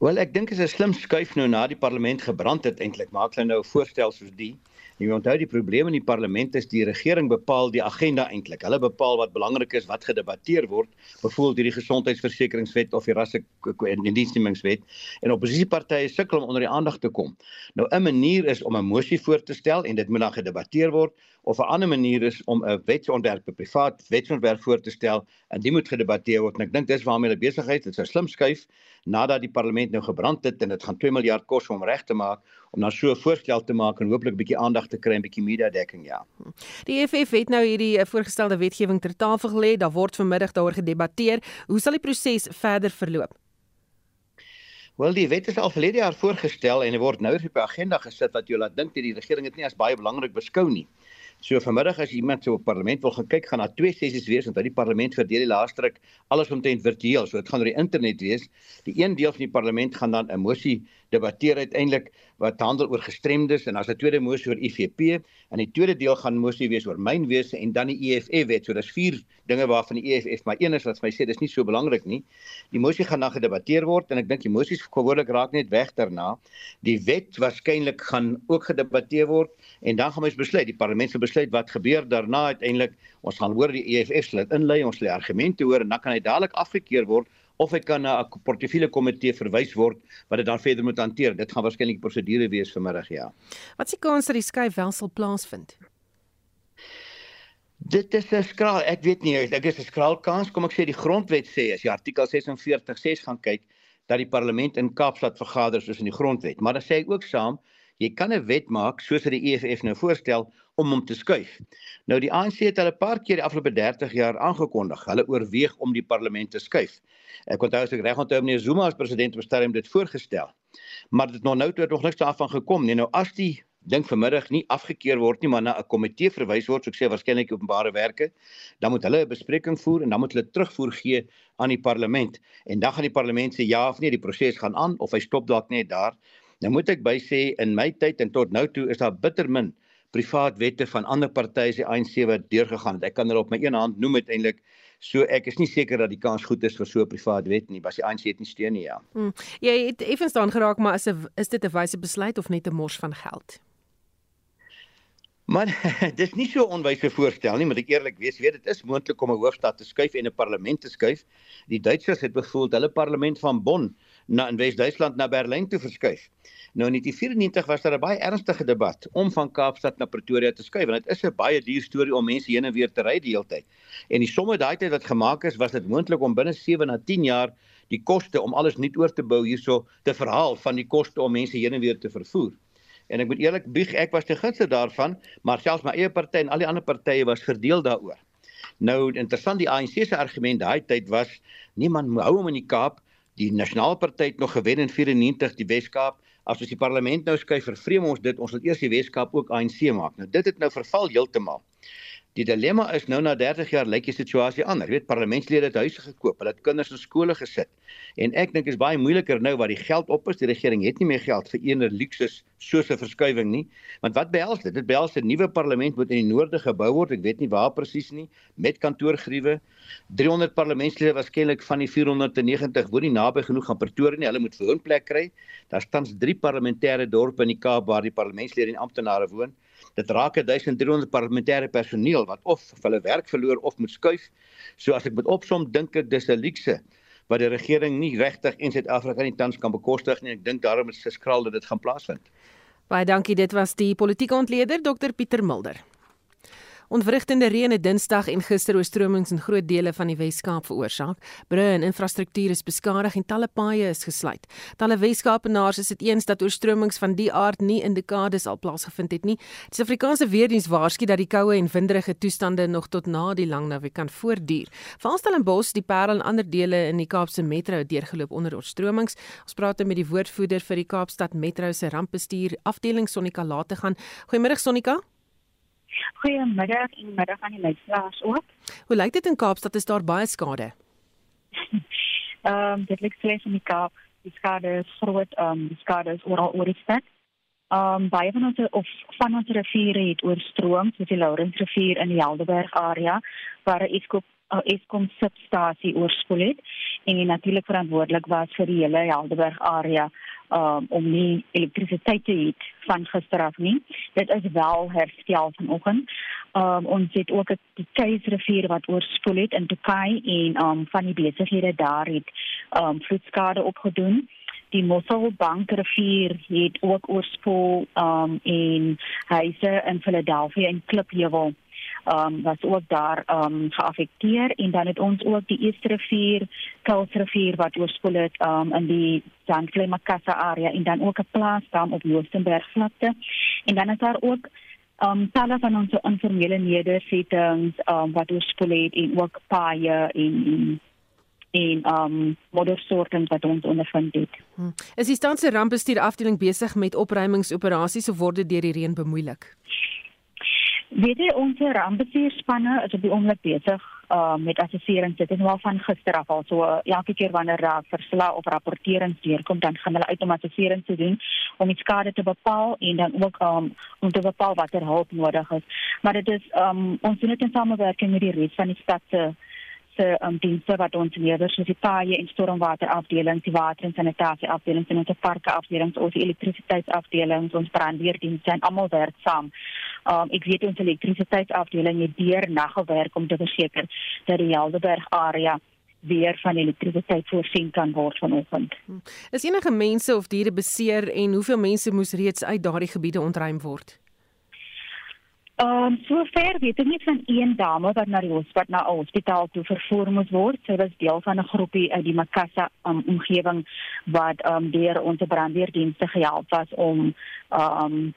Wel, ek dink dit is 'n slim skuif nou na die parlement gebrand het eintlik. Maak hulle nou 'n voorstel soos die Jy onthou die probleem in die parlement is die regering bepaal die agenda eintlik. Hulle bepaal wat belangrik is wat gedebatteer word, byvoorbeeld hierdie gesondheidsversekeringswet of die rasse en diensnemingswet. En oppositiepartye sukkel om onder die aandag te kom. Nou 'n manier is om 'n mosie voor te stel en dit moet dan gedebatteer word of 'n ander manier is om 'n wetsontwerp, 'n privaat wetsontwerp voor te stel en dit moet gedebatteer word. En ek dink dis waarmee hulle besig is. Dit 'n slim skuif nadat die parlement nou gebrand het en dit gaan 2 miljard kos om reg te maak om dan so 'n voorstel te maak en hooplik 'n bietjie aandag te kry en bietjie media dekking ja. Die EFF het nou hierdie eh, voorgestelde wetgewing ter tafel gelê. Daar word vanmiddag daaroor gedebatteer. Hoe sal die proses verder verloop? Wel die wet is al verlede jaar voorgestel en word nou op die agenda gesit wat jy laat dink dat die regering dit nie as baie belangrik beskou nie. So vanmiddag as iemand so op parlement wil gaan kyk, gaan daar twee sessies wees want uit die parlement verdeel die laaste ruk alles omtrent virtueel. So dit gaan oor die internet wees. Die een deel van die parlement gaan dan 'n mosie debatteer uiteindelik wat handel oor gestremdes en as 'n tweede mosie oor IFP en die tweede deel gaan mosie wees oor mynwese en dan die EFF wet. So dis vier dinge waarvan die EFF maar een is wat my sê dis nie so belangrik nie. Die mosie gaan dan gedebatteer word en ek dink die mosies gewoonlik raak net weg daarna. Die wet waarskynlik gaan ook gedebatteer word en dan gaan ons besluit. Die parlement sal besluit wat gebeur daarna uiteindelik. Ons gaan hoor die EFF sal dit inlei, ons lê argumente hoor en dan kan hy dadelik afgekeur word of hy kan na 'n portefeulje komitee verwys word wat dit dan verder moet hanteer. Dit gaan waarskynlik prosedure wees vanmiddag, ja. Wat is die kans dat die skuif wel sal plaasvind? Dit is 'n skraal, ek weet nie, ek is 'n skraal kans, kom ek sê die grondwet sê as jy artikel 46.6 gaan kyk dat die parlement in Kaapstad vergader soos in die grondwet. Maar dan sê ek ook saam, jy kan 'n wet maak soos wat die EFF nou voorstel om hom te skuif. Nou die ANC het al 'n paar keer die afgelope 30 jaar aangekondig, hulle oorweeg om die parlement te skuif. Ek onthou as ek reg onthou meneer Zuma as president op stadium dit voorgestel. Maar dit nog nou toe nog niks daarvan gekom nie. Nou as die dink vanmiddag nie afgekeur word nie, maar na 'n komitee verwys word, so ek sê waarskynlik openbare werke, dan moet hulle 'n bespreking voer en dan moet hulle terugvoer gee aan die parlement en dan gaan die parlement sê ja of nee, die proses gaan aan of hy stop dalk net daar. Nou moet ek by sê in my tyd en tot nou toe is daar bitter min privaat wette van ander partye se ANC wat deurgegaan het. Ek kan hulle op my een hand noem uiteindelik So ek is nie seker dat die kans goed is vir so 'n privaat wet nie, was die ANC het nie steun nie ja. Hmm. Jy het effens daan geraak, maar is 'n is dit 'n wyse besluit of net 'n mors van geld? Maar dis nie so onwyse voorstel nie, moet ek eerlik wees. Weet dit is moontlik om 'n hoofstad te skuif en 'n parlement te skuif. Die Duitsers het bevoel hulle parlement van Bonn na in Wes-Duitsland na Berlyn toe verskuif. Nou in 1994 was daar 'n baie ernstige debat om van Kaapstad na Pretoria te skuif want dit is 'n baie duur storie om mense heen en weer te ry die hele tyd. En die somme daai tyd wat gemaak is, was dit moontlik om binne 7 na 10 jaar die koste om alles nuut oor te bou hierso te verhaal van die koste om mense heen en weer te vervoer. En ek moet eerlik bieg, ek was te gunste daarvan, maar selfs my eie party en al die ander partye was verdeel daaroor. Nou interessant die ANC se argument daai tyd was niemand hou hom in die Kaap. Die Nasionale Party het nog gewen in 94 die Wes-Kaap. As ons die parlement nou skuif, vervreem ons dit. Ons wil eers die Wes-Kaap ook ANC maak. Nou dit het nou verval heeltemal. Die dilemma is nou na 30 jaar lyk die situasie anders. Jy weet parlementslede het huise gekoop, hulle het kinders in skole gesit. En ek dink is baie moeiliker nou waar die geld op is. Die regering het nie meer geld vir ener luksus soos 'n verskywing nie. Want wat behels dit? Dit behels 'n nuwe parlement moet in die noorde gebou word. Ek weet nie waar presies nie, met kantoorgeriewe. 300 parlementslede waarskynlik van die 490 woon nie naby genoeg aan Pretoria nie. Hulle moet vir 'n plek kry. Daar's tans 3 parlementêre dorpe in die Kaap waar die parlementslede en amptenare woon. Dit raak 1300 parlementêre personeel wat of hulle werk verloor of moet skuif. So as ek met opsom dink ek dis 'n luukse wat die regering nie regtig in Suid-Afrika nie tans kan bekostig nie. Ek dink daarom is dit skraal dat dit gaan plaasvind. Baie dankie. Dit was die politieke ontleder Dr Pieter Mulder. Ontwrigtende reën het Dinsdag en gister oorstromings in groot dele van die Wes-Kaap veroorsaak. Brûe en infrastruktuur is beskadig en talle paaie is gesluit. Talle Wes-Kaapenaars is dit eens dat oorstromings van die aard nie in dekades al plaasgevind het nie. Die Suid-Afrikaanse weerdiens waarsku dat die koue en winderige toestande nog tot na die lang naweek kan voortduur. Veral Bos, die Parel en ander dele in die Kaapse Metro het deurgeloop onder oorstromings. Ons praat met die woordvoerder vir die Kaapstad Metro se rampbestuur afdeling Sonika Lategan. Goeiemôre Sonika. Goeiemiddag en middag aan die luisteraars ook. Hoe lyk dit in Kaapstad? Is daar baie skade? Ehm um, dit lyk slegs in die Kaap. Die skade is groot, ehm um, die skade is oral oor die stad. Ehm um, baie van ons of van ons riviere het oorstroom, soos die Lourensrivier in die Helderberg area waar 'n Eskom Eskom substasie oorspoel het en natuurlik verantwoordelik was vir die hele Helderberg area um, om nie elektrisiteit te hê van gister af nie. Dit is wel herstel vanoggend. Um, ons het ook die Keisrivier wat oorspoel het in Tukai en um, van die besighede daar het um, vloedskade opgedoen. Die Mosselbank rivier het ook oorspoel um, en huise in Philadelphia en Klipheuwel um, was ook daar um, geaffekteer en dan het ons ook die Eerste rivier, Kuilsrivier wat oorspoel het um, in die Zanklei Makassa area en dan ook 'n plaasdam op Joostenberg vlakte. En dan is daar ook um talle van ons informele nedersettings um wat oorspoel het en ook paaie en, en en um moddersoorte wat ons ondervind het. Hmm. Is die stadse rampbestuur afdeling besig met opruimingsoperasies of word dit deur die reën bemoeilik? Weet jy ons rampbestuurspanne is op die oomblik besig uh, met assessering dit is nou van gister af al. So uh, elke keer wanneer daar uh, verslag of rapporterings deurkom dan gaan hulle uit om assessering te doen om die skade te bepaal en dan ook um, om te bepaal watter hulp nodig is. Maar dit is um, ons doen dit in samewerking met die res van die stad se se um, dienste wat ons lewer soos die paaie en stormwaterafdeling, die water en sanitasie afdeling ons parke afdeling, ons elektrisiteitsafdeling, ons brandweerdienste en almal werk saam. Um, ek weet ons elektrisiteitsafdeling het deur nag gewerk om te verseker dat die Helderberg area weer van elektrisiteit voorsien kan word vanoggend. Hmm. Is enige mense of diere beseer en hoeveel mense moes reeds uit daardie gebiede ontruim word? Ehm um, sover weet ek net van een dame wat na die hospitaal na 'n hospitaal toe vervoer moes word. Sy was deel van 'n groepie uit die Makassa um, omgewing wat ehm um, deur ons brandweerdienste gehelp was om ehm um,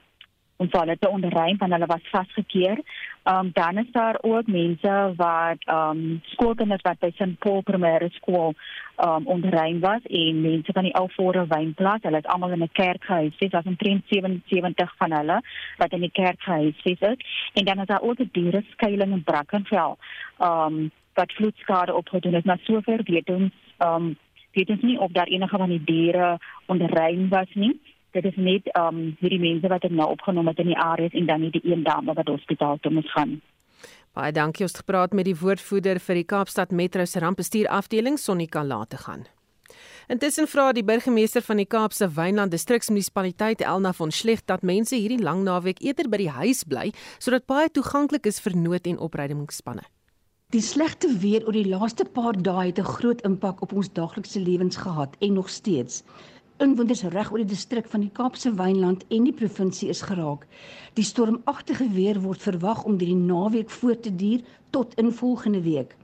om hulle te onderruim want hulle was vasgekeer. Ehm um, dan is daar ook mense wat ehm um, skoolkinders wat by St Paul Primêre Skool ehm um, onderruim was en mense van die ou Vore Wynplaas, hulle is almal in 'n kerk gehuisves, daar's omtrent 77 van hulle wat in die kerk gehuisves is. En dan is daar ook 'n diere skuilings in Brackenfell. Ehm um, wat vloedskade opgedoen het, maar sover weet ons ehm um, weet ons nie of daar enige van die diere onderruim was nie dit is net um hierdie mense wat ek nou opgeneem het in die area en dan nie die een dame wat hospitaal toe moes gaan. Baie dankie ons het gepraat met die woordvoerder vir die Kaapstad Metro se rampbestuur afdeling Sonika Late gaan. Intussen vra die burgemeester van die Kaapse Wynland Distriksmunisipaliteit Elna von Schlecht dat mense hierdie lang naweek eerder by die huis bly sodat baie toeganklik is vir nood- en opruimingsspanne. Die slegte weer oor die laaste paar dae het 'n groot impak op ons daaglikse lewens gehad en nog steeds. Inwoners reg oor die distrik van die Kaapse Wynland en die provinsie is geraak. Die stormagtige weer word verwag om die naweek voort te duur tot in volgende week.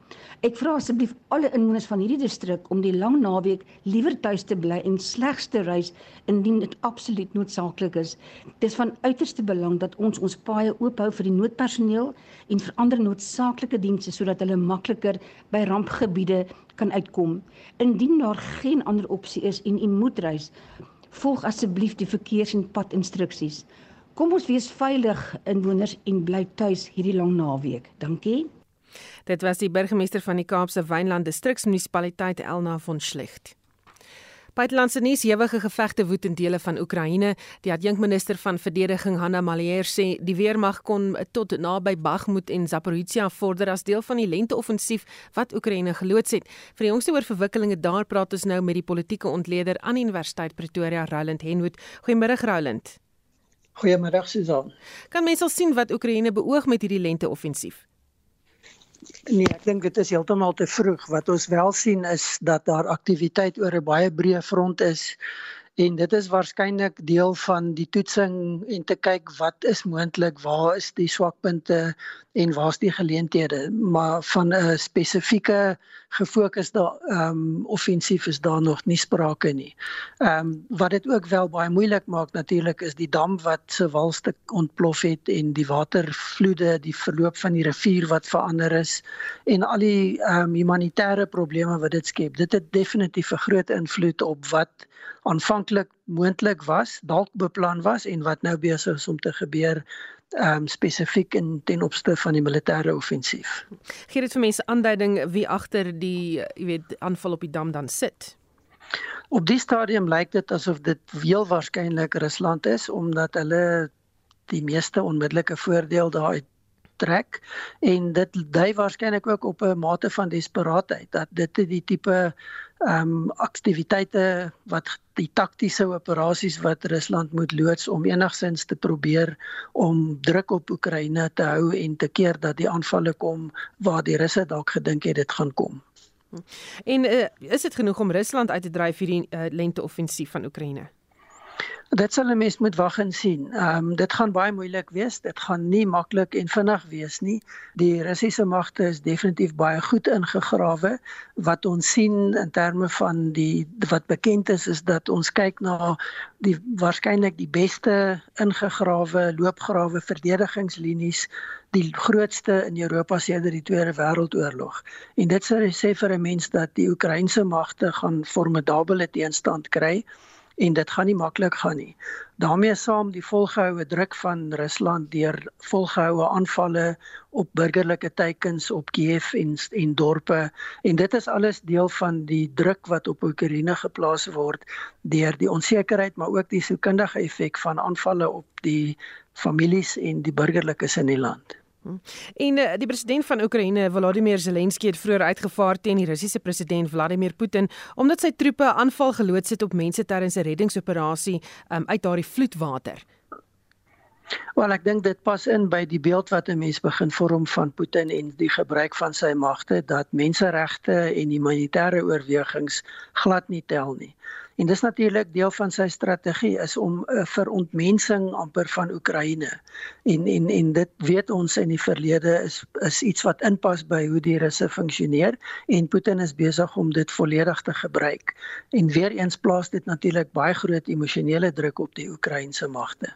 Ek vra asseblief alle inwoners van hierdie distrik om die lang naweek liewer tuis te bly en slegs te reis indien dit absoluut noodsaaklik is. Dit is van uiterste belang dat ons ons paaie oop hou vir die noodpersoneel en vir ander noodsaaklike dienste sodat hulle makliker by rampgebiede kan uitkom. Indien daar geen ander opsie is en u moet reis, volg asseblief die verkeers- en padinstruksies. Kom ons wees veilig inwoners en bly tuis hierdie lang naweek. Dankie. Dit was die burgemeester van die Kaapse Wynland Distriksmunisipaliteit Elna von Schlecht. Buitelandse nuus: Ewige gevegte woed in dele van Oekraïne. Die adjunkminister van verdediging Hanna Malier sê die weermag kon tot naby Bakhmut en Zaporizhia vorder as deel van die lente-offensief wat Oekraïne geloods het. Vir die jongste oor verwikkelinge daar praat ons nou met die politieke ontleder aan die Universiteit Pretoria, Roland Henwood. Goeiemôre Roland. Goeiemôre Susan. Kan mense al sien wat Oekraïne beoog met hierdie lente-offensief? Nee, ek dink dit is heeltemal te vroeg. Wat ons wel sien is dat daar aktiwiteit oor 'n baie breë front is en dit is waarskynlik deel van die toetsing en te kyk wat is moontlik, waar is die swakpunte en waar's die geleenthede, maar van 'n spesifieke gefokusde ehm um, offensief is daar nog nie sprake nie. Ehm um, wat dit ook wel baie moeilik maak natuurlik is die dam wat se walstuk ontplof het en die watervloede, die verloop van die rivier wat verander is en al die ehm um, humanitêre probleme wat dit skep. Dit het definitief 'n groot invloed op wat aanvanklik moontlik was, dalk beplan was en wat nou besig is om te gebeur um spesifiek in ten opsigte van die militêre offensief. Gee dit vir mense aanduiding wie agter die jy weet aanval op die dam dan sit. Op die stadium lyk dit asof dit heel waarskynlik Rusland is omdat hulle die meeste onmiddellike voordeel daaruit trek en dit dui waarskynlik ook op 'n mate van desperaatheid dat dit die tipe ehm um, aktiwiteite wat die taktiese operasies wat Rusland moet loods om enigsins te probeer om druk op Oekraïne te hou en te keer dat die aanvalle kom waar die Russe dalk gedink het dit gaan kom. En uh, is dit genoeg om Rusland uit te dryf hierdie uh, lente-offensief van Oekraïne? Dit sal 'n mens moet wag en sien. Ehm um, dit gaan baie moeilik wees. Dit gaan nie maklik en vinnig wees nie. Die Russiese magte is definitief baie goed ingegrawe. Wat ons sien in terme van die wat bekend is is dat ons kyk na die waarskynlik die beste ingegrawe loopgrawe verdedigingslinies die grootste in Europa sedert die Tweede Wêreldoorlog. En dit sê vir 'n mens dat die Oekraïense magte gaan formidable teenstand kry en dit gaan nie maklik gaan nie. daarmee saam die volgehoue druk van Rusland deur volgehoue aanvalle op burgerlike teikens op Kiev en en dorpe en dit is alles deel van die druk wat op Oekraïne geplaas word deur die onsekerheid maar ook die sielkundige effek van aanvalle op die families en die burgerlikes in die land. En uh, die president van Oekraïne, Volodymyr Zelensky, het vroeër uitgevaar teen die Russiese president Vladimir Putin omdat sy troepe aanval geloods het op mense tydens 'n reddingsoperasie um, uit daardie vloedwater. Wel ek dink dit pas in by die beeld wat 'n mens begin vorm van Putin en die gebruik van sy magte dat menseregte en humanitêre oorwegings glad nie tel nie. En dis natuurlik deel van sy strategie is om uh, verontmensing amper van Oekraïne. En en en dit weet ons in die verlede is is iets wat inpas by hoe die Russe funksioneer en Putin is besig om dit volledig te gebruik. En weer eens plaas dit natuurlik baie groot emosionele druk op die Oekraïense magte.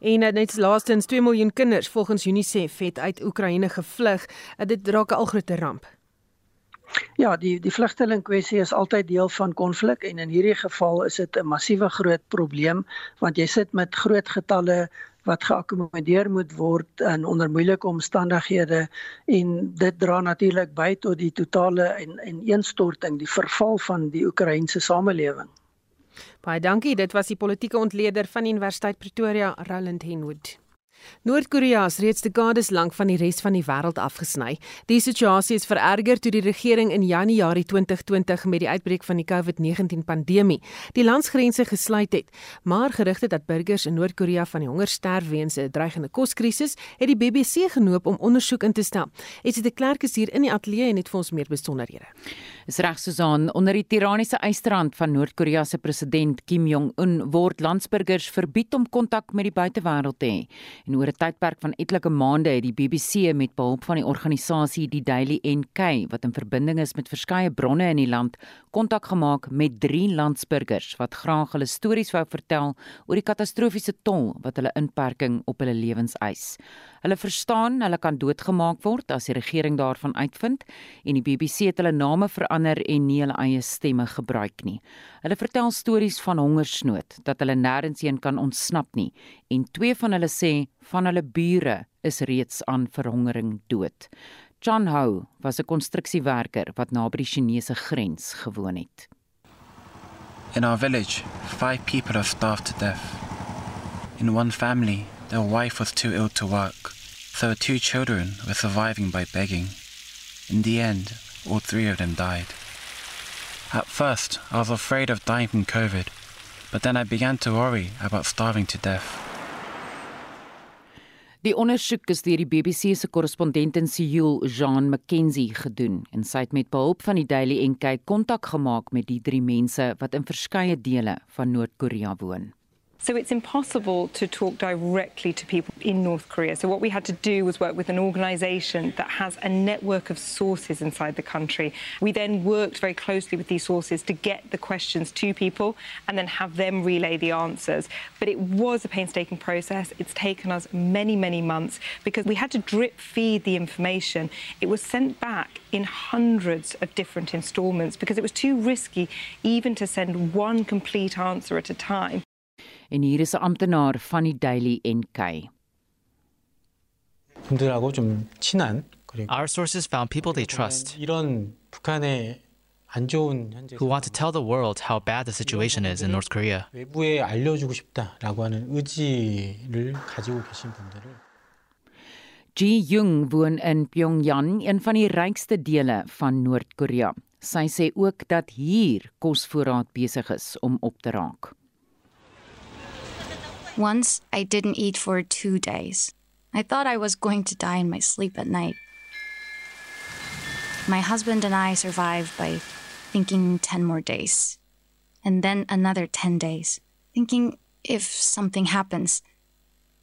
En uh, net laastens 2 miljoen kinders volgens UNICEF het uit Oekraïne gevlug. Uh, dit raak 'n al groter ramp. Ja, die die vlugteling kwessie is altyd deel van konflik en in hierdie geval is dit 'n massiewe groot probleem want jy sit met groot getalle wat geakkommodeer moet word in onder moeilike omstandighede en dit dra natuurlik by tot die totale en en ineenstorting, die verval van die Oekraïense samelewing. Baie dankie, dit was die politieke ontleder van Universiteit Pretoria, Roland Henwood. Noord-Korea is reeds dekades lank van die res van die wêreld afgesny. Die situasie is vererger toe die regering in Januarie 2020 met die uitbreek van die COVID-19 pandemie die landsgrense gesluit het. Maar gerugte dat burgers in Noord-Korea van die honger sterf weens 'n dreigende koskrisis, het die BBC genoop om ondersoek in te stel. Etsie de Klerk is hier in die ateljee en het vir ons meer besonderhede. Is reg Susan, onder die tiraniese eisterhand van Noord-Korea se president Kim Jong-un word landsburgers verbied om kontak met die buitewêreld te hê. En oor 'n tydperk van etlike maande het die BBC met behulp van die organisasie die Daily NK wat in verbinding is met verskeie bronne in die land, kontak gemaak met drie landsburgers wat graag hulle stories wou vertel oor die katastrofiese tol wat hulle inperking op hulle lewens eis. Hulle verstaan hulle kan doodgemaak word as die regering daarvan uitvind en die BBC het hulle name verander en nie hulle eie stemme gebruik nie. Hulle vertel stories van hongersnood dat hulle nêrens heen kan ontsnap nie en twee van hulle sê van hulle bure is reeds aan verhongering dood. John Ho was 'n konstruksiewerker wat naby die Chinese grens gewoon het. In our village, five people are starved to death. In one family, their wife was too ill to work, so two children were surviving by begging. In the end, all three of them died. At first, I was afraid of dying from COVID, but then I began to worry about starving to death. Die ondersoek is deur die BBC se korrespondent in Seoul, Jean McKenzie, gedoen en sy het met behulp van die Daily NK kontak gemaak met die drie mense wat in verskeie dele van Noord-Korea woon. So it's impossible to talk directly to people in North Korea. So what we had to do was work with an organization that has a network of sources inside the country. We then worked very closely with these sources to get the questions to people and then have them relay the answers. But it was a painstaking process. It's taken us many, many months because we had to drip feed the information. It was sent back in hundreds of different installments because it was too risky even to send one complete answer at a time En hier is 'n amptenaar van die Daily NK. 분들하고 좀 친한 그리고 Our sources found people they trust 이런 북한의 안 좋은 현재 who want to tell the world how bad the situation is in North Korea. 외부에 알려주고 싶다라고 하는 의지를 가지고 계신 분들을 Ji Jung woon in Pyongyang, een van die rykste dele van Noord-Korea. Sy sê ook dat hier kosvoorraad besig is om op te raak. Once, I didn't eat for two days. I thought I was going to die in my sleep at night. My husband and I survived by thinking 10 more days. And then another 10 days, thinking if something happens,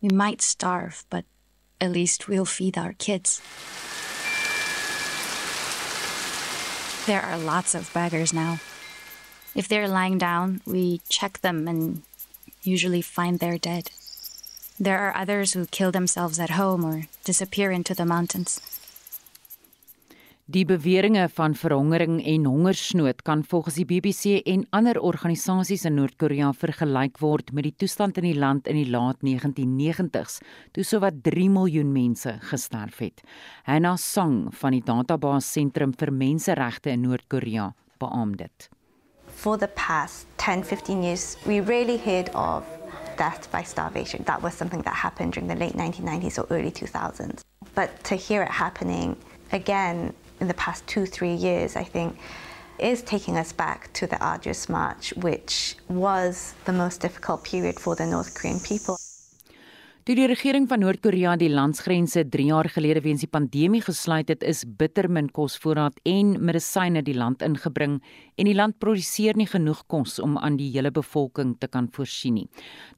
we might starve, but at least we'll feed our kids. There are lots of beggars now. If they're lying down, we check them and usually find they're dead. There are others who kill themselves at home or disappear into the mountains. Die beweringe van verhongering en hongersnood kan volgens die BBC en ander organisasies in Noord-Korea vergelyk word met die toestand in die land in die laat 1990s, toe sowat 3 miljoen mense gesterf het. Hannah Song van die Database Sentrum vir Menseregte in Noord-Korea beamoed dit. For the past 10, 15 years, we rarely heard of death by starvation. That was something that happened during the late 1990s or early 2000s. But to hear it happening again in the past two, three years, I think is taking us back to the arduous march, which was the most difficult period for the North Korean people. Toe die regering van Noord-Korea die landsgrense 3 jaar gelede weens die pandemie gesluit het, is bitter min kosvoorraad en medisyne die land ingebring en die land produseer nie genoeg kos om aan die hele bevolking te kan voorsien nie.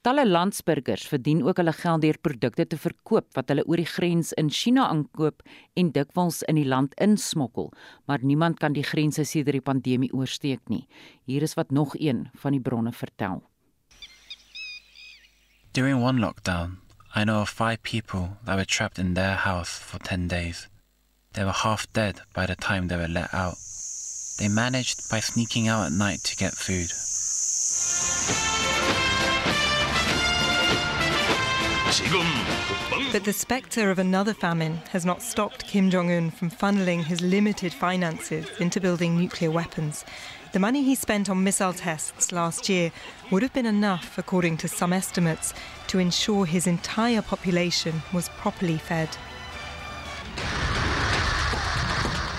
Talle landsburgers verdien ook hulle geld deur produkte te verkoop wat hulle oor die grens in China aankoop en dikwels in die land insmokkel, maar niemand kan die grense sedert die pandemie oorsteek nie. Hier is wat nog een van die bronne vertel. During one lockdown, I know of five people that were trapped in their house for 10 days. They were half dead by the time they were let out. They managed by sneaking out at night to get food. But the spectre of another famine has not stopped Kim Jong un from funneling his limited finances into building nuclear weapons. The money he spent on missile tests last year would have been enough, according to some estimates, to ensure his entire population was properly fed.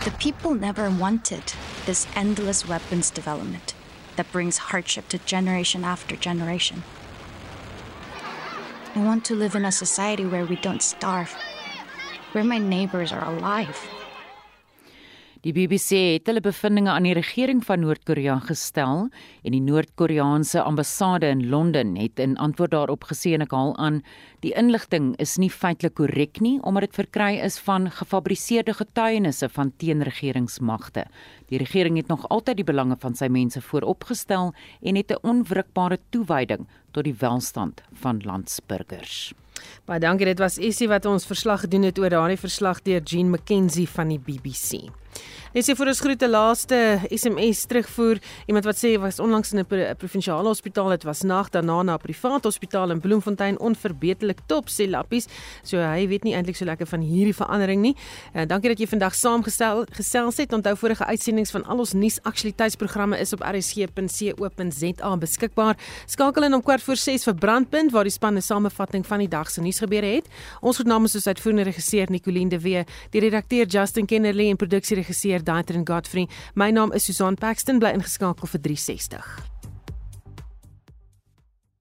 The people never wanted this endless weapons development that brings hardship to generation after generation. I want to live in a society where we don't starve, where my neighbors are alive. Die BBC het hulle bevindinge aan die regering van Noord-Korea gestel en die Noord-Koreaanse ambassade in Londen het in antwoord daarop gesê en ek haal aan die inligting is nie feitelik korrek nie omdat dit verkry is van gefabriseerde getuienisse van teenregeringsmagte. Die regering het nog altyd die belange van sy mense vooropgestel en het 'n onwrikbare toewyding tot die welstand van landsburgers. Baie dankie. Dit was Essie wat ons verslag gedoen het oor daardie verslag deur Jean McKenzie van die BBC. Net sê vir ons groete laaste SMS terugvoer. Iemand wat sê was onlangs in 'n provinsiale hospitaal, dit was nag daarna na 'n privaat hospitaal in Bloemfontein onverbeterlik top sê lappies. So hy weet nie eintlik so lekker van hierdie verandering nie. Uh, dankie dat jy vandag saamgestel gesels het. Onthou vorige uitsendings van al ons nuusaktualiteitsprogramme is op rsg.co.za beskikbaar. Skakel in om kwart voor 6 vir Brandpunt waar die span 'n samevatting van die dag se nuus gebeure het. Ons het namens soos uitvoerende regisseur Nicoline de Wee, die redakteur Justin Kennerly en produksieregisseur Daitrin Godfrey. My naam is Susan Paxton bly ingeskakel vir 360.